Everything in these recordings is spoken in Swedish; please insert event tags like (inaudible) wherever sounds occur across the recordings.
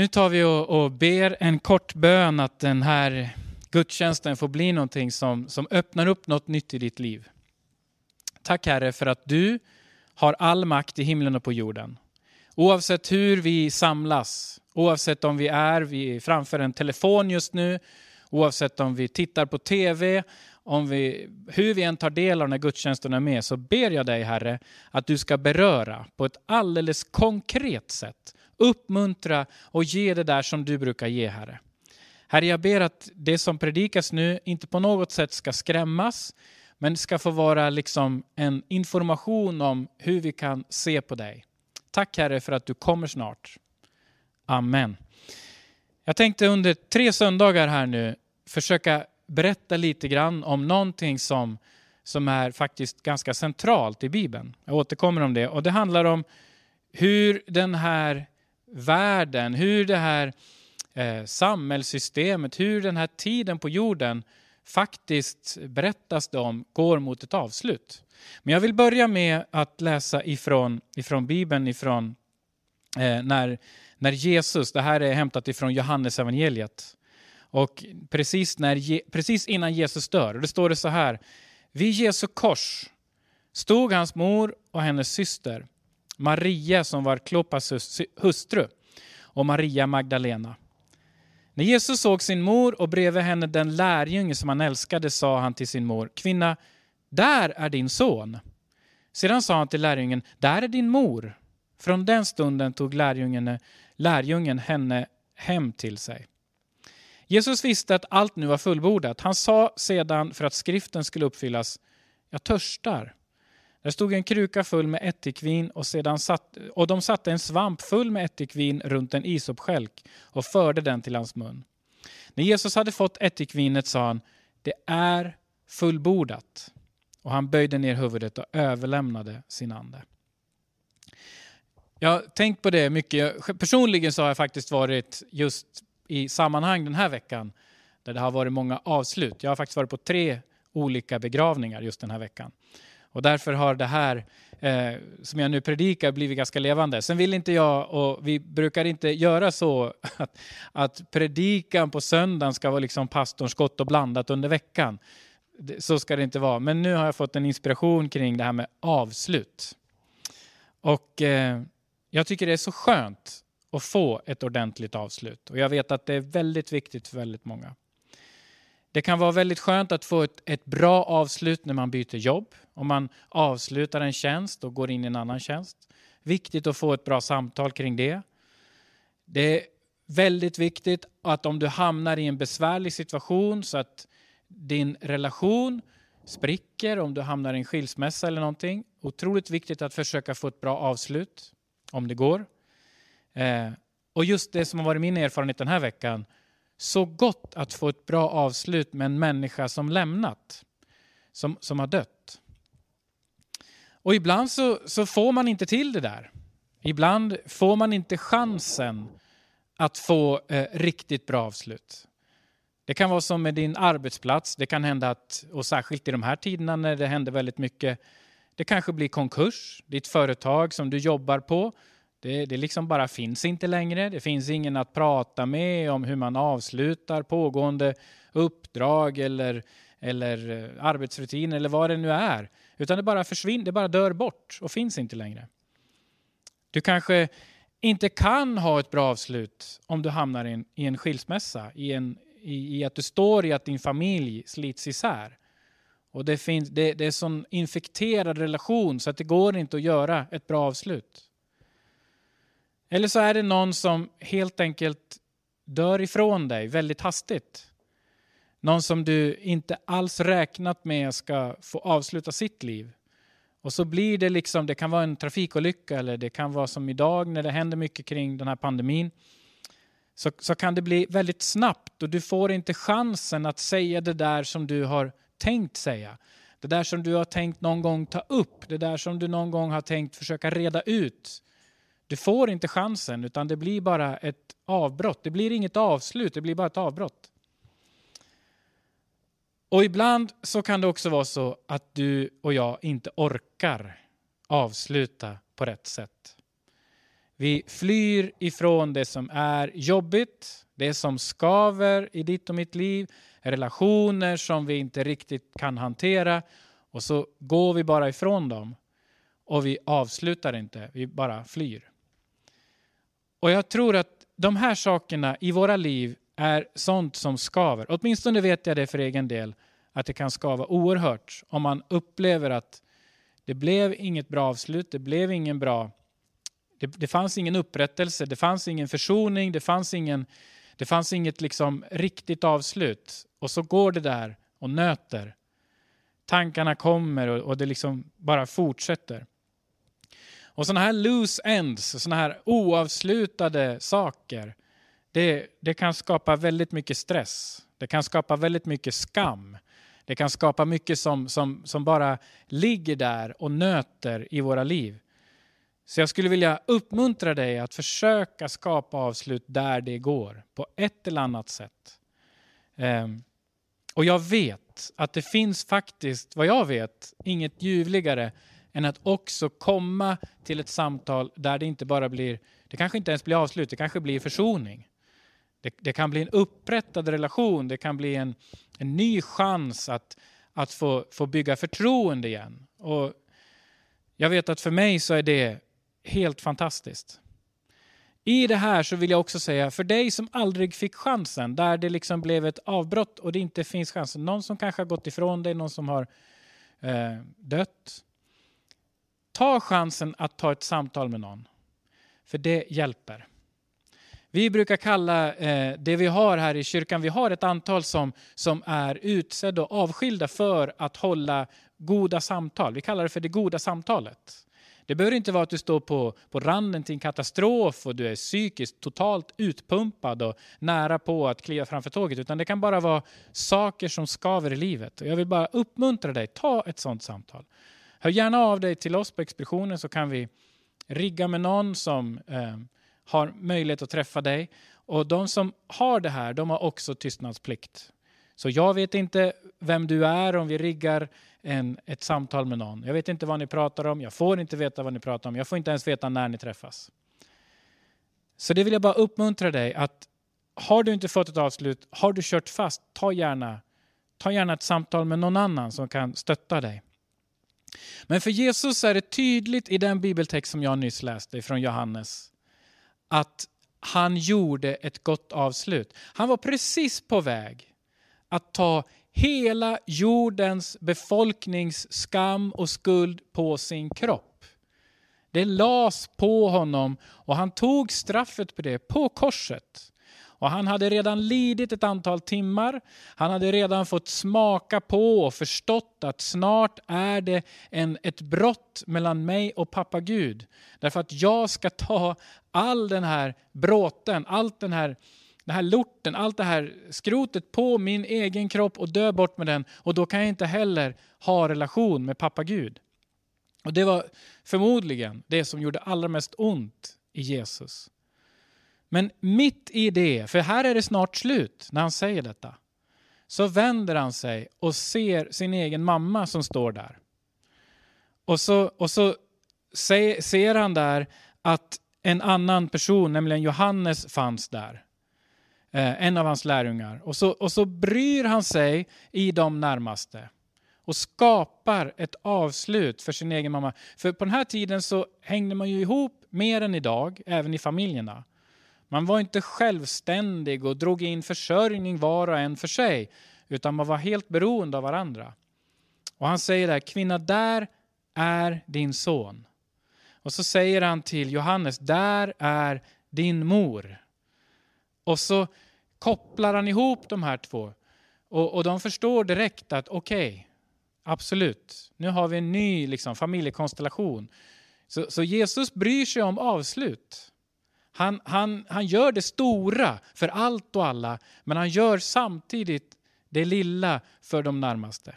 Nu tar vi och, och ber en kort bön att den här gudstjänsten får bli någonting som, som öppnar upp något nytt i ditt liv. Tack Herre för att du har all makt i himlen och på jorden. Oavsett hur vi samlas, oavsett om vi är vi framför en telefon just nu, oavsett om vi tittar på TV, om vi, hur vi än tar del av när gudstjänsten är med, så ber jag dig Herre att du ska beröra på ett alldeles konkret sätt. Uppmuntra och ge det där som du brukar ge Herre. Herre, jag ber att det som predikas nu inte på något sätt ska skrämmas, men ska få vara liksom en information om hur vi kan se på dig. Tack Herre för att du kommer snart. Amen. Jag tänkte under tre söndagar här nu försöka berätta lite grann om någonting som, som är faktiskt ganska centralt i Bibeln. Jag återkommer om det. Och det handlar om hur den här världen, hur det här eh, samhällssystemet, hur den här tiden på jorden faktiskt berättas det om går mot ett avslut. Men jag vill börja med att läsa ifrån, ifrån Bibeln, ifrån eh, när, när Jesus, det här är hämtat ifrån Johannes evangeliet. Och precis, när, precis innan Jesus dör, det står det så här. Vid Jesu kors stod hans mor och hennes syster, Maria som var Klopas hustru och Maria Magdalena. När Jesus såg sin mor och bredvid henne den lärjunge som han älskade sa han till sin mor, kvinna, där är din son. Sedan sa han till lärjungen, där är din mor. Från den stunden tog lärjungen, lärjungen henne hem till sig. Jesus visste att allt nu var fullbordat. Han sa sedan, för att skriften skulle uppfyllas, jag törstar. Där stod en kruka full med ättikvin och, sedan satt, och de satte en svamp full med ättikvin runt en isopskälk och förde den till hans mun. När Jesus hade fått ättikvinet sa han, det är fullbordat. Och han böjde ner huvudet och överlämnade sin ande. Jag har tänkt på det mycket. Personligen så har jag faktiskt varit just i sammanhang den här veckan där det har varit många avslut. Jag har faktiskt varit på tre olika begravningar just den här veckan. Och därför har det här eh, som jag nu predikar blivit ganska levande. Sen vill inte jag, och vi brukar inte göra så, (laughs) att, att predikan på söndagen ska vara liksom pastorns gott och blandat under veckan. Så ska det inte vara. Men nu har jag fått en inspiration kring det här med avslut. Och eh, jag tycker det är så skönt att få ett ordentligt avslut. Och jag vet att det är väldigt viktigt för väldigt många. Det kan vara väldigt skönt att få ett, ett bra avslut när man byter jobb. Om man avslutar en tjänst och går in i en annan tjänst. Viktigt att få ett bra samtal kring det. Det är väldigt viktigt att om du hamnar i en besvärlig situation så att din relation spricker, om du hamnar i en skilsmässa eller någonting. Otroligt viktigt att försöka få ett bra avslut, om det går. Eh, och just det som har varit min erfarenhet den här veckan, så gott att få ett bra avslut med en människa som lämnat, som, som har dött. Och ibland så, så får man inte till det där. Ibland får man inte chansen att få eh, riktigt bra avslut. Det kan vara som med din arbetsplats. Det kan hända att, och särskilt i de här tiderna när det händer väldigt mycket, det kanske blir konkurs. Ditt företag som du jobbar på det, det liksom bara finns inte längre. Det finns ingen att prata med om hur man avslutar pågående uppdrag eller, eller eh, arbetsrutiner eller vad det nu är. Utan det bara försvinner, det bara dör bort och finns inte längre. Du kanske inte kan ha ett bra avslut om du hamnar i en, i en skilsmässa, i, en, i, i, att du står i att din familj slits isär. Och det, finns, det, det är en sån infekterad relation så att det går inte att göra ett bra avslut. Eller så är det någon som helt enkelt dör ifrån dig väldigt hastigt. Någon som du inte alls räknat med ska få avsluta sitt liv. Och så blir det liksom, det kan vara en trafikolycka eller det kan vara som idag när det händer mycket kring den här pandemin. Så, så kan det bli väldigt snabbt och du får inte chansen att säga det där som du har tänkt säga. Det där som du har tänkt någon gång ta upp, det där som du någon gång har tänkt försöka reda ut. Du får inte chansen utan det blir bara ett avbrott. Det blir inget avslut, det blir bara ett avbrott. Och ibland så kan det också vara så att du och jag inte orkar avsluta på rätt sätt. Vi flyr ifrån det som är jobbigt, det som skaver i ditt och mitt liv, relationer som vi inte riktigt kan hantera och så går vi bara ifrån dem och vi avslutar inte, vi bara flyr. Och jag tror att de här sakerna i våra liv är sånt som skaver. Åtminstone vet jag det för egen del, att det kan skava oerhört om man upplever att det blev inget bra avslut, det blev ingen bra... Det, det fanns ingen upprättelse, det fanns ingen försoning, det fanns, ingen, det fanns inget liksom riktigt avslut. Och så går det där och nöter. Tankarna kommer och, och det liksom bara fortsätter. Och sådana här loose ends, sådana här oavslutade saker, det, det kan skapa väldigt mycket stress. Det kan skapa väldigt mycket skam. Det kan skapa mycket som, som, som bara ligger där och nöter i våra liv. Så jag skulle vilja uppmuntra dig att försöka skapa avslut där det går, på ett eller annat sätt. Um, och jag vet att det finns faktiskt, vad jag vet, inget ljuvligare än att också komma till ett samtal där det inte bara blir, det kanske inte ens blir avslut, det kanske blir försoning. Det, det kan bli en upprättad relation, det kan bli en, en ny chans att, att få, få bygga förtroende igen. Och jag vet att för mig så är det helt fantastiskt. I det här så vill jag också säga, för dig som aldrig fick chansen, där det liksom blev ett avbrott och det inte finns chansen, någon som kanske har gått ifrån dig, någon som har eh, dött. Ta chansen att ta ett samtal med någon, för det hjälper. Vi brukar kalla eh, det vi har här i kyrkan, vi har ett antal som, som är utsedda och avskilda för att hålla goda samtal. Vi kallar det för det goda samtalet. Det behöver inte vara att du står på, på randen till en katastrof och du är psykiskt totalt utpumpad och nära på att kliva framför tåget, utan det kan bara vara saker som skaver i livet. Och jag vill bara uppmuntra dig, ta ett sådant samtal. Hör gärna av dig till oss på expeditionen så kan vi rigga med någon som eh, har möjlighet att träffa dig. Och de som har det här, de har också tystnadsplikt. Så jag vet inte vem du är om vi riggar en, ett samtal med någon. Jag vet inte vad ni pratar om, jag får inte veta vad ni pratar om, jag får inte ens veta när ni träffas. Så det vill jag bara uppmuntra dig att har du inte fått ett avslut, har du kört fast, ta gärna, ta gärna ett samtal med någon annan som kan stötta dig. Men för Jesus är det tydligt i den bibeltext som jag nyss läste från Johannes att han gjorde ett gott avslut. Han var precis på väg att ta hela jordens befolknings skam och skuld på sin kropp. Det las på honom och han tog straffet på det på korset. Och han hade redan lidit ett antal timmar. Han hade redan fått smaka på och förstått att snart är det en, ett brott mellan mig och pappa Gud. Därför att jag ska ta all den här bråten, allt den här den här lorten, allt det här skrotet på min egen kropp och dö bort med den. Och då kan jag inte heller ha relation med pappa Gud. Och det var förmodligen det som gjorde allra mest ont i Jesus. Men mitt i det, för här är det snart slut när han säger detta, så vänder han sig och ser sin egen mamma som står där. Och så, och så ser han där att en annan person, nämligen Johannes, fanns där. Eh, en av hans lärjungar. Och så, och så bryr han sig i de närmaste och skapar ett avslut för sin egen mamma. För på den här tiden så hängde man ju ihop mer än idag, även i familjerna. Man var inte självständig och drog in försörjning var och en för sig, utan man var helt beroende av varandra. Och han säger där, kvinna, där är din son. Och så säger han till Johannes, där är din mor. Och så kopplar han ihop de här två. Och, och de förstår direkt att okej, okay, absolut, nu har vi en ny liksom, familjekonstellation. Så, så Jesus bryr sig om avslut. Han, han, han gör det stora för allt och alla, men han gör samtidigt det lilla för de närmaste.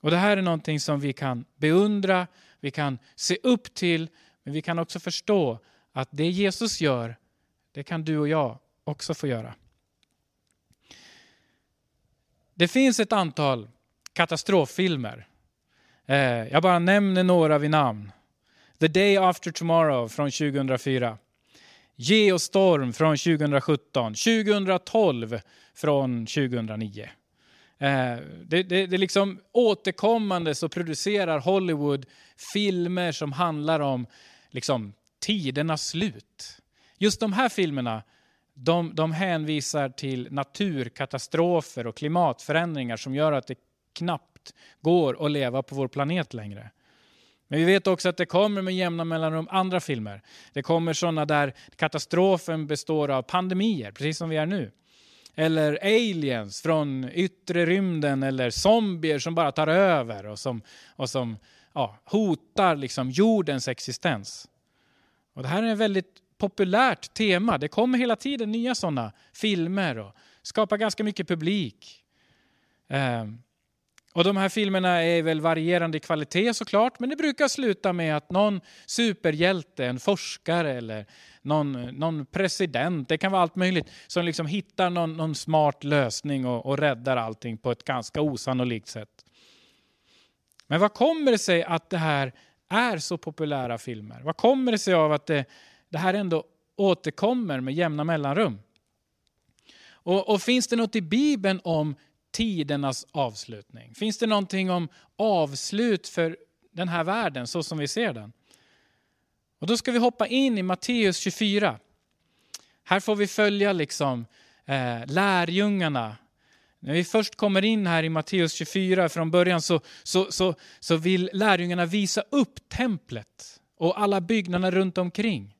Och Det här är någonting som vi kan beundra, vi kan se upp till, men vi kan också förstå att det Jesus gör, det kan du och jag också få göra. Det finns ett antal katastroffilmer. Eh, jag bara nämner några vid namn. The Day After Tomorrow från 2004. Geostorm från 2017, 2012 från 2009. Eh, det, det, det liksom återkommande så producerar Hollywood filmer som handlar om liksom, tidernas slut. Just de här filmerna de, de hänvisar till naturkatastrofer och klimatförändringar som gör att det knappt går att leva på vår planet längre. Men vi vet också att det kommer med jämna mellanrum andra filmer. Det kommer sådana där katastrofen består av pandemier, precis som vi är nu. Eller aliens från yttre rymden eller zombier som bara tar över och som, och som ja, hotar liksom jordens existens. Och det här är ett väldigt populärt tema. Det kommer hela tiden nya sådana filmer och skapar ganska mycket publik. Um, och de här filmerna är väl varierande i kvalitet såklart, men det brukar sluta med att någon superhjälte, en forskare eller någon, någon president, det kan vara allt möjligt, som liksom hittar någon, någon smart lösning och, och räddar allting på ett ganska osannolikt sätt. Men vad kommer det sig att det här är så populära filmer? Vad kommer det sig av att det, det här ändå återkommer med jämna mellanrum? Och, och finns det något i Bibeln om tidernas avslutning? Finns det någonting om avslut för den här världen så som vi ser den? Och då ska vi hoppa in i Matteus 24. Här får vi följa liksom eh, lärjungarna. När vi först kommer in här i Matteus 24 från början så, så, så, så vill lärjungarna visa upp templet och alla byggnaderna runt omkring.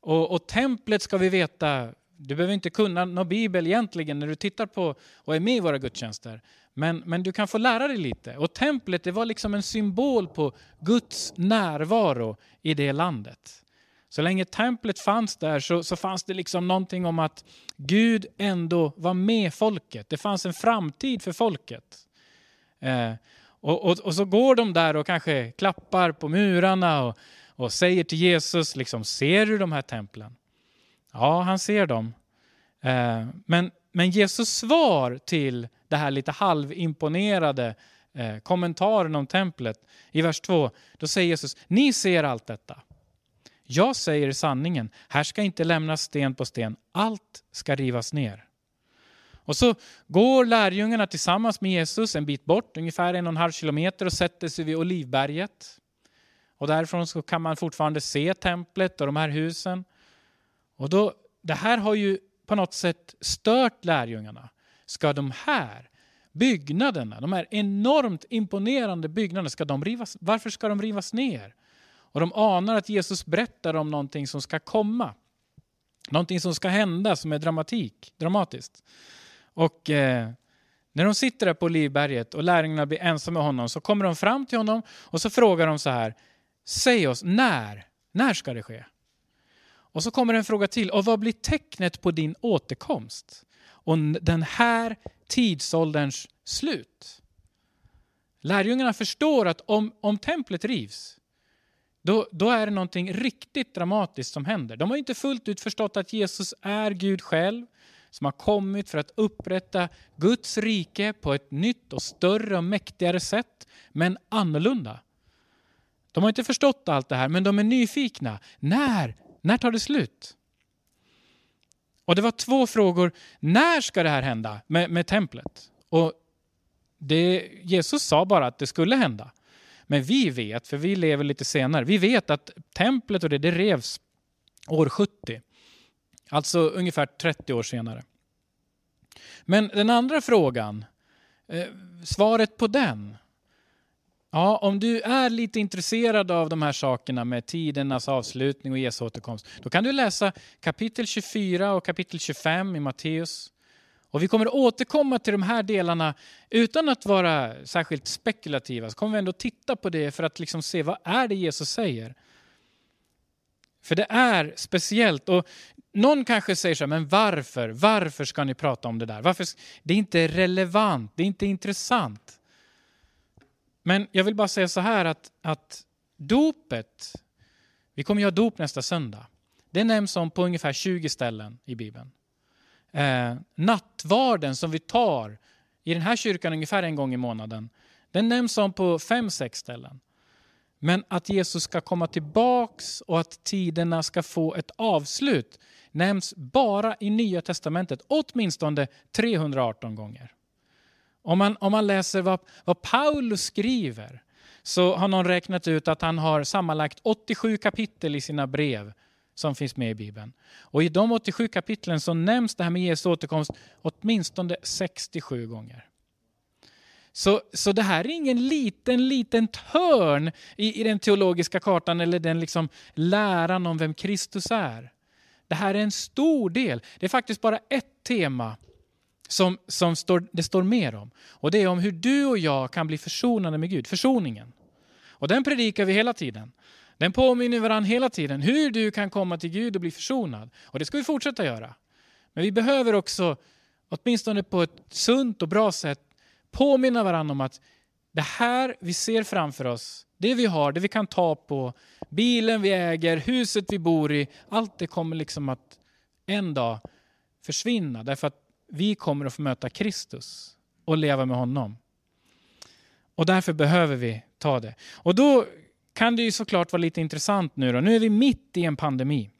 Och, och templet ska vi veta du behöver inte kunna någon bibel egentligen när du tittar på och är med i våra gudstjänster. Men, men du kan få lära dig lite. Och templet det var liksom en symbol på Guds närvaro i det landet. Så länge templet fanns där så, så fanns det liksom någonting om att Gud ändå var med folket. Det fanns en framtid för folket. Eh, och, och, och, så går de där och kanske klappar på murarna och, och säger till Jesus, liksom, ser du de här templen? Ja, han ser dem. Eh, men, men Jesus svar till det här lite halvimponerade eh, kommentaren om templet i vers 2, då säger Jesus, ni ser allt detta. Jag säger sanningen, här ska inte lämnas sten på sten, allt ska rivas ner. Och så går lärjungarna tillsammans med Jesus en bit bort, ungefär en och en halv kilometer och sätter sig vid Olivberget. Och därifrån så kan man fortfarande se templet och de här husen. Och då, det här har ju på något sätt stört lärjungarna. Ska de här byggnaderna, de här enormt imponerande byggnaderna, ska de rivas, varför ska de rivas ner? Och de anar att Jesus berättar om någonting som ska komma. Någonting som ska hända som är dramatik, dramatiskt. Och eh, när de sitter där på Livberget och lärjungarna blir ensamma med honom så kommer de fram till honom och så frågar de så här. Säg oss, när? När ska det ske? Och så kommer en fråga till. Och vad blir tecknet på din återkomst? Och den här tidsålderns slut? Lärjungarna förstår att om, om templet rivs, då, då är det någonting riktigt dramatiskt som händer. De har inte fullt ut förstått att Jesus är Gud själv, som har kommit för att upprätta Guds rike på ett nytt och större och mäktigare sätt, men annorlunda. De har inte förstått allt det här, men de är nyfikna. När när tar det slut? Och det var två frågor. När ska det här hända med, med templet? Och det, Jesus sa bara att det skulle hända. Men vi vet, för vi lever lite senare, vi vet att templet och det, det revs år 70. Alltså ungefär 30 år senare. Men den andra frågan, eh, svaret på den, Ja, om du är lite intresserad av de här sakerna med tidernas avslutning och Jesu återkomst, då kan du läsa kapitel 24 och kapitel 25 i Matteus. Och vi kommer återkomma till de här delarna utan att vara särskilt spekulativa. Så kommer vi ändå titta på det för att liksom se vad är det Jesus säger. För det är speciellt. Och någon kanske säger så här, men varför? Varför ska ni prata om det där? Varför? Det är inte relevant, det är inte intressant. Men jag vill bara säga så här att, att dopet, vi kommer ju ha dop nästa söndag. Det nämns om på ungefär 20 ställen i Bibeln. Eh, nattvarden som vi tar i den här kyrkan ungefär en gång i månaden, den nämns om på 5-6 ställen. Men att Jesus ska komma tillbaks och att tiderna ska få ett avslut nämns bara i Nya Testamentet åtminstone 318 gånger. Om man, om man läser vad, vad Paulus skriver så har någon räknat ut att han har sammanlagt 87 kapitel i sina brev som finns med i Bibeln. Och i de 87 kapitlen så nämns det här med Jesu återkomst åtminstone 67 gånger. Så, så det här är ingen liten, liten törn i, i den teologiska kartan eller den liksom läran om vem Kristus är. Det här är en stor del. Det är faktiskt bara ett tema som, som står, det står mer om. Och det är om hur du och jag kan bli försonade med Gud, försoningen. Och den predikar vi hela tiden. Den påminner varandra hela tiden hur du kan komma till Gud och bli försonad. Och det ska vi fortsätta göra. Men vi behöver också, åtminstone på ett sunt och bra sätt, påminna varandra om att det här vi ser framför oss, det vi har, det vi kan ta på, bilen vi äger, huset vi bor i, allt det kommer liksom att en dag försvinna därför att vi kommer att få möta Kristus och leva med honom. Och därför behöver vi ta det. Och då kan det ju såklart vara lite intressant nu då. Nu är vi mitt i en pandemi.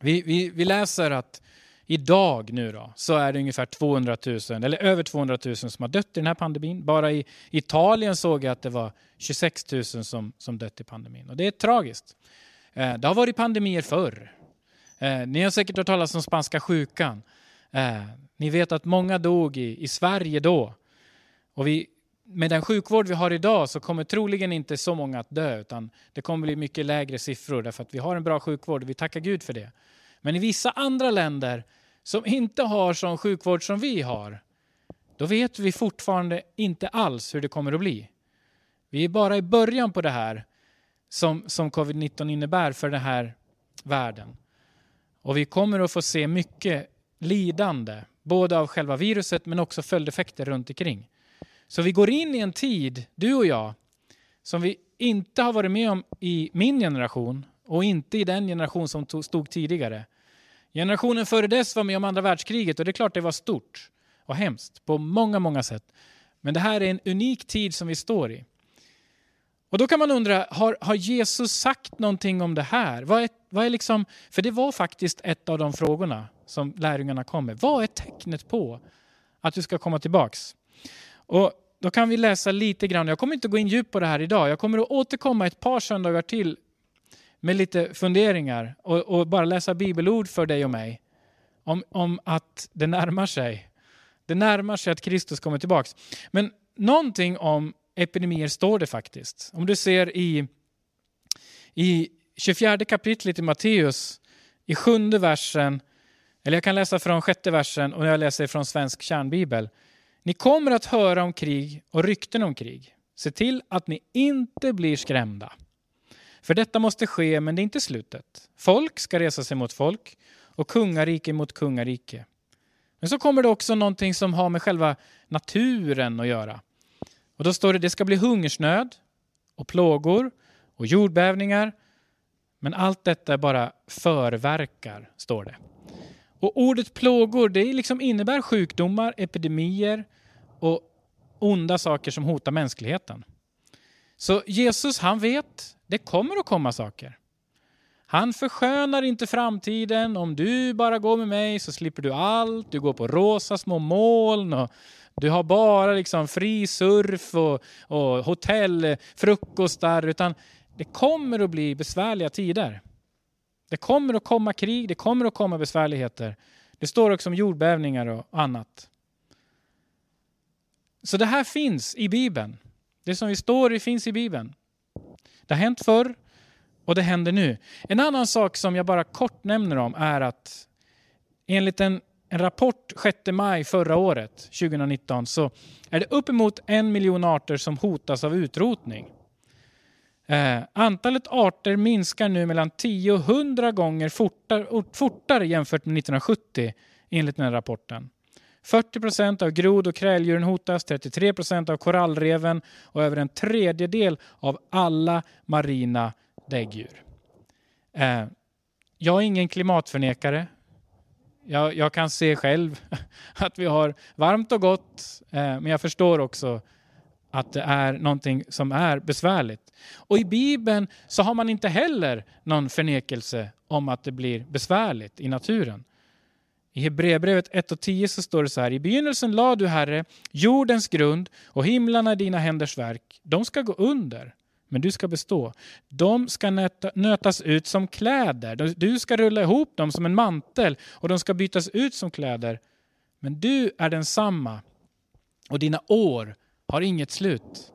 Vi, vi, vi läser att idag nu då så är det ungefär 200 000, eller över 200 000 som har dött i den här pandemin. Bara i Italien såg jag att det var 26 000 som, som dött i pandemin. Och det är tragiskt. Eh, det har varit pandemier förr. Eh, ni har säkert hört talas om spanska sjukan. Eh, ni vet att många dog i, i Sverige då. Och vi, med den sjukvård vi har idag så kommer troligen inte så många att dö utan det kommer bli mycket lägre siffror därför att vi har en bra sjukvård och vi tackar Gud för det. Men i vissa andra länder som inte har sån sjukvård som vi har, då vet vi fortfarande inte alls hur det kommer att bli. Vi är bara i början på det här som, som covid-19 innebär för den här världen. Och vi kommer att få se mycket lidande, både av själva viruset men också följdeffekter runt omkring. Så vi går in i en tid, du och jag, som vi inte har varit med om i min generation och inte i den generation som stod tidigare. Generationen före dess var med om andra världskriget och det är klart det var stort och hemskt på många, många sätt. Men det här är en unik tid som vi står i. Och då kan man undra, har, har Jesus sagt någonting om det här? Vad är, vad är liksom, för det var faktiskt ett av de frågorna som lärjungarna kom med. Vad är tecknet på att du ska komma tillbaks? Och då kan vi läsa lite grann. Jag kommer inte gå in djupt på det här idag. Jag kommer att återkomma ett par söndagar till med lite funderingar och, och bara läsa bibelord för dig och mig om, om att det närmar sig. Det närmar sig att Kristus kommer tillbaks. Men någonting om epidemier står det faktiskt. Om du ser i, i 24 kapitlet i Matteus, i sjunde versen, eller jag kan läsa från sjätte versen och jag läser från Svensk kärnbibel. Ni kommer att höra om krig och rykten om krig. Se till att ni inte blir skrämda. För detta måste ske, men det är inte slutet. Folk ska resa sig mot folk och kungarike mot kungarike. Men så kommer det också någonting som har med själva naturen att göra. Och då står det det ska bli hungersnöd och plågor och jordbävningar. Men allt detta är bara förverkar, står det. Och ordet plågor det liksom innebär sjukdomar, epidemier och onda saker som hotar mänskligheten. Så Jesus han vet, det kommer att komma saker. Han förskönar inte framtiden. Om du bara går med mig så slipper du allt. Du går på rosa små moln och du har bara liksom fri surf och, och hotellfrukostar. Utan det kommer att bli besvärliga tider. Det kommer att komma krig, det kommer att komma besvärligheter. Det står också om jordbävningar och annat. Så det här finns i Bibeln. Det som vi står i finns i Bibeln. Det har hänt förr och det händer nu. En annan sak som jag bara kort nämner om är att enligt en, en rapport 6 maj förra året, 2019, så är det uppemot en miljon arter som hotas av utrotning. Eh, antalet arter minskar nu mellan 10 och 100 gånger fortare, fortare jämfört med 1970 enligt den här rapporten. 40 procent av grod och kräldjuren hotas, 33 procent av korallreven och över en tredjedel av alla marina däggdjur. Eh, jag är ingen klimatförnekare. Jag, jag, kan se själv (laughs) att vi har varmt och gott, eh, men jag förstår också att det är någonting som är besvärligt. Och i Bibeln så har man inte heller någon förnekelse om att det blir besvärligt i naturen. I Hebreerbrevet 1 och 10 så står det så här. I begynnelsen la du, Herre, jordens grund och himlarna dina händers verk. De ska gå under, men du ska bestå. De ska nöta, nötas ut som kläder. Du ska rulla ihop dem som en mantel och de ska bytas ut som kläder. Men du är densamma och dina år har inget slut.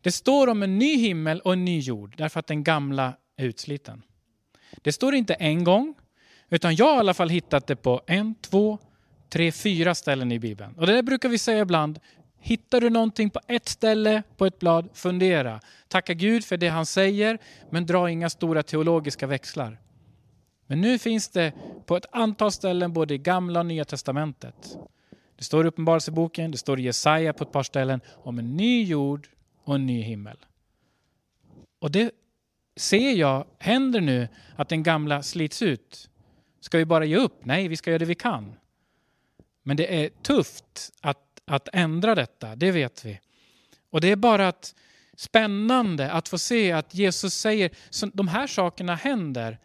Det står om en ny himmel och en ny jord därför att den gamla är utsliten. Det står inte en gång, utan jag har i alla fall hittat det på en, två, tre, fyra ställen i Bibeln. Och det där brukar vi säga ibland. Hittar du någonting på ett ställe på ett blad, fundera. Tacka Gud för det han säger, men dra inga stora teologiska växlar. Men nu finns det på ett antal ställen både i gamla och nya testamentet. Det står i Uppenbarelseboken, det står i Jesaja på ett par ställen om en ny jord och en ny himmel. Och det ser jag händer nu att den gamla slits ut. Ska vi bara ge upp? Nej, vi ska göra det vi kan. Men det är tufft att, att ändra detta, det vet vi. Och det är bara att spännande att få se att Jesus säger att de här sakerna händer.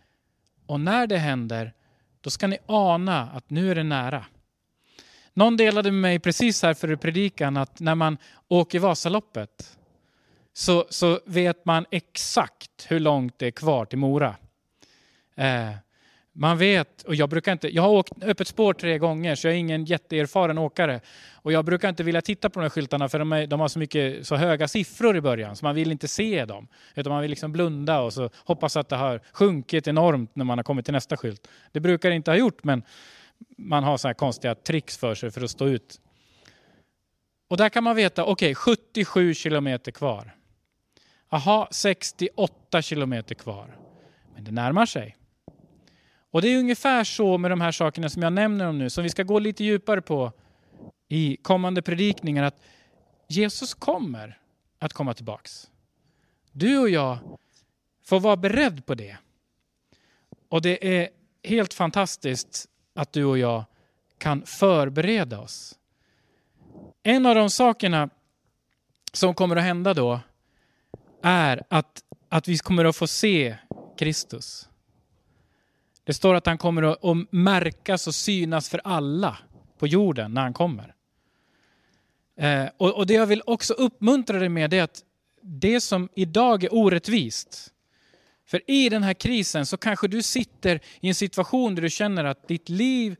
Och när det händer, då ska ni ana att nu är det nära. Någon delade med mig precis här före predikan att när man åker Vasaloppet så, så vet man exakt hur långt det är kvar till Mora. Eh, man vet, och jag brukar inte, jag har åkt öppet spår tre gånger så jag är ingen jätteerfaren åkare. Och jag brukar inte vilja titta på de här skyltarna för de, är, de har så mycket, så höga siffror i början så man vill inte se dem. Utan man vill liksom blunda och så hoppas att det har sjunkit enormt när man har kommit till nästa skylt. Det brukar det inte ha gjort men man har så här konstiga tricks för sig för att stå ut. Och där kan man veta, okej okay, 77 kilometer kvar. Aha, 68 kilometer kvar. Men det närmar sig. Och det är ungefär så med de här sakerna som jag nämner om nu, som vi ska gå lite djupare på i kommande predikningar, att Jesus kommer att komma tillbaks. Du och jag får vara beredd på det. Och det är helt fantastiskt att du och jag kan förbereda oss. En av de sakerna som kommer att hända då är att, att vi kommer att få se Kristus. Det står att han kommer att, att märkas och synas för alla på jorden när han kommer. Eh, och, och, det jag vill också uppmuntra dig med är att det som idag är orättvist, för i den här krisen så kanske du sitter i en situation där du känner att ditt liv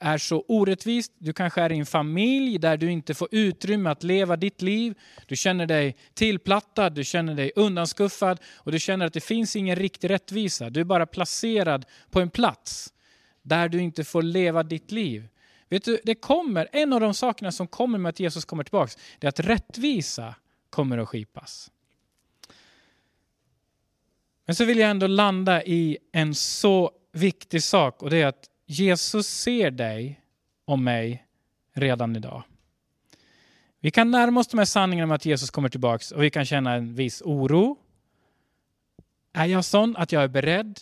är så orättvist. Du kanske är i en familj där du inte får utrymme att leva ditt liv. Du känner dig tillplattad, du känner dig undanskuffad och du känner att det finns ingen riktig rättvisa. Du är bara placerad på en plats där du inte får leva ditt liv. Vet du, det kommer, en av de sakerna som kommer med att Jesus kommer tillbaka, det är att rättvisa kommer att skipas. Men så vill jag ändå landa i en så viktig sak och det är att Jesus ser dig och mig redan idag. Vi kan närma oss de här sanningarna om att Jesus kommer tillbaka och vi kan känna en viss oro. Är jag sån att jag är beredd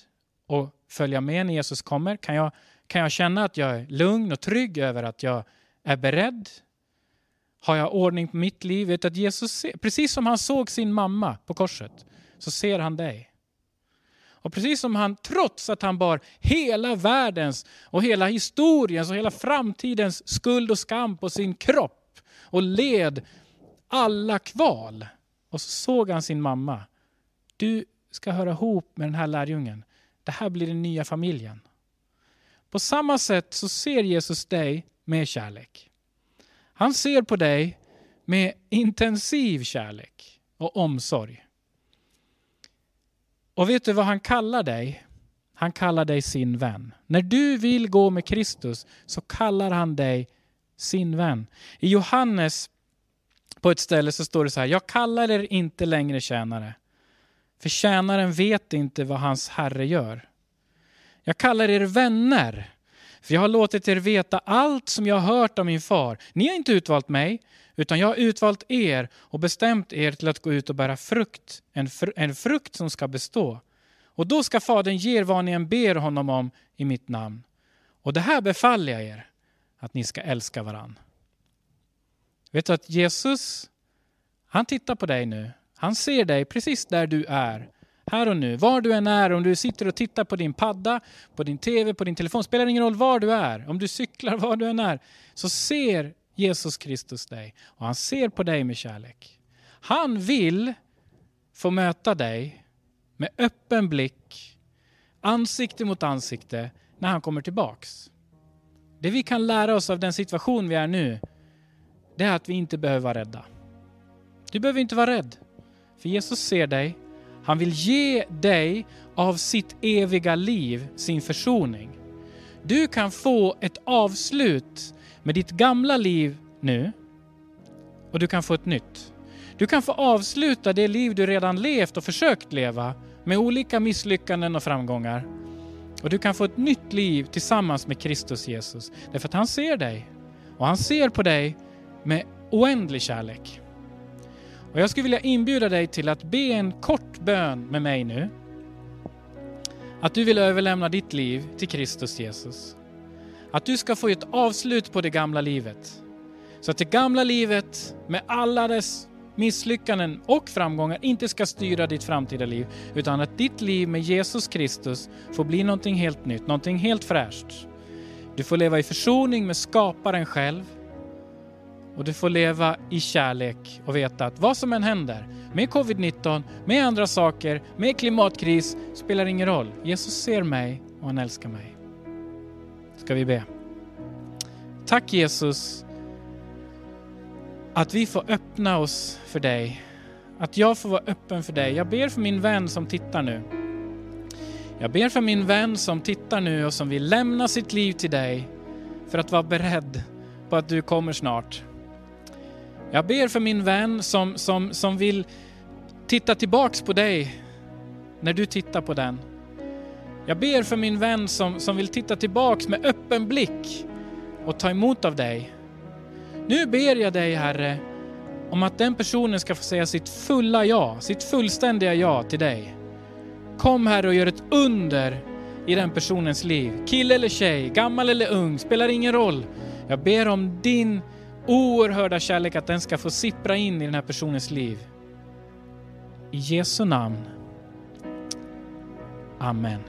att följa med när Jesus kommer? Kan jag, kan jag känna att jag är lugn och trygg över att jag är beredd? Har jag ordning på mitt liv? Vet att Jesus ser, precis som han såg sin mamma på korset, så ser han dig. Och precis som han, trots att han bar hela världens och hela historiens och hela framtidens skuld och skam på sin kropp och led alla kval. Och så såg han sin mamma. Du ska höra ihop med den här lärjungen. Det här blir den nya familjen. På samma sätt så ser Jesus dig med kärlek. Han ser på dig med intensiv kärlek och omsorg. Och vet du vad han kallar dig? Han kallar dig sin vän. När du vill gå med Kristus så kallar han dig sin vän. I Johannes på ett ställe så står det så här, jag kallar er inte längre tjänare, för tjänaren vet inte vad hans herre gör. Jag kallar er vänner, för jag har låtit er veta allt som jag har hört av min far. Ni har inte utvalt mig, utan jag har utvalt er och bestämt er till att gå ut och bära frukt, en, fr en frukt som ska bestå. Och då ska Fadern ge er vad ni än ber honom om i mitt namn. Och det här befaller jag er, att ni ska älska varann. Vet du att Jesus, Han tittar på dig nu. Han ser dig precis där du är. Här och nu. Var du än är, om du sitter och tittar på din padda, på din tv, på din telefon. Spelar ingen roll var du är. Om du cyklar, (laughs) var du än är. Så ser Jesus Kristus dig. Och han ser på dig med kärlek. Han vill få möta dig med öppen blick, ansikte mot ansikte, när han kommer tillbaks. Det vi kan lära oss av den situation vi är nu, det är att vi inte behöver vara rädda. Du behöver inte vara rädd, för Jesus ser dig. Han vill ge dig av sitt eviga liv sin försoning. Du kan få ett avslut med ditt gamla liv nu och du kan få ett nytt. Du kan få avsluta det liv du redan levt och försökt leva med olika misslyckanden och framgångar. Och du kan få ett nytt liv tillsammans med Kristus Jesus. Därför att han ser dig. Och han ser på dig med oändlig kärlek. Och jag skulle vilja inbjuda dig till att be en kort bön med mig nu. Att du vill överlämna ditt liv till Kristus Jesus. Att du ska få ett avslut på det gamla livet. Så att det gamla livet med alla dess misslyckanden och framgångar inte ska styra ditt framtida liv, utan att ditt liv med Jesus Kristus får bli någonting helt nytt, någonting helt fräscht. Du får leva i försoning med skaparen själv och du får leva i kärlek och veta att vad som än händer med covid-19, med andra saker, med klimatkris, spelar ingen roll. Jesus ser mig och han älskar mig. Ska vi be? Tack Jesus att vi får öppna oss för dig. Att jag får vara öppen för dig. Jag ber för min vän som tittar nu. Jag ber för min vän som tittar nu och som vill lämna sitt liv till dig för att vara beredd på att du kommer snart. Jag ber för min vän som, som, som vill titta tillbaks på dig när du tittar på den. Jag ber för min vän som, som vill titta tillbaks med öppen blick och ta emot av dig. Nu ber jag dig Herre om att den personen ska få säga sitt fulla ja, sitt fullständiga ja till dig. Kom Herre och gör ett under i den personens liv. Kille eller tjej, gammal eller ung, spelar ingen roll. Jag ber om din oerhörda kärlek att den ska få sippra in i den här personens liv. I Jesu namn. Amen.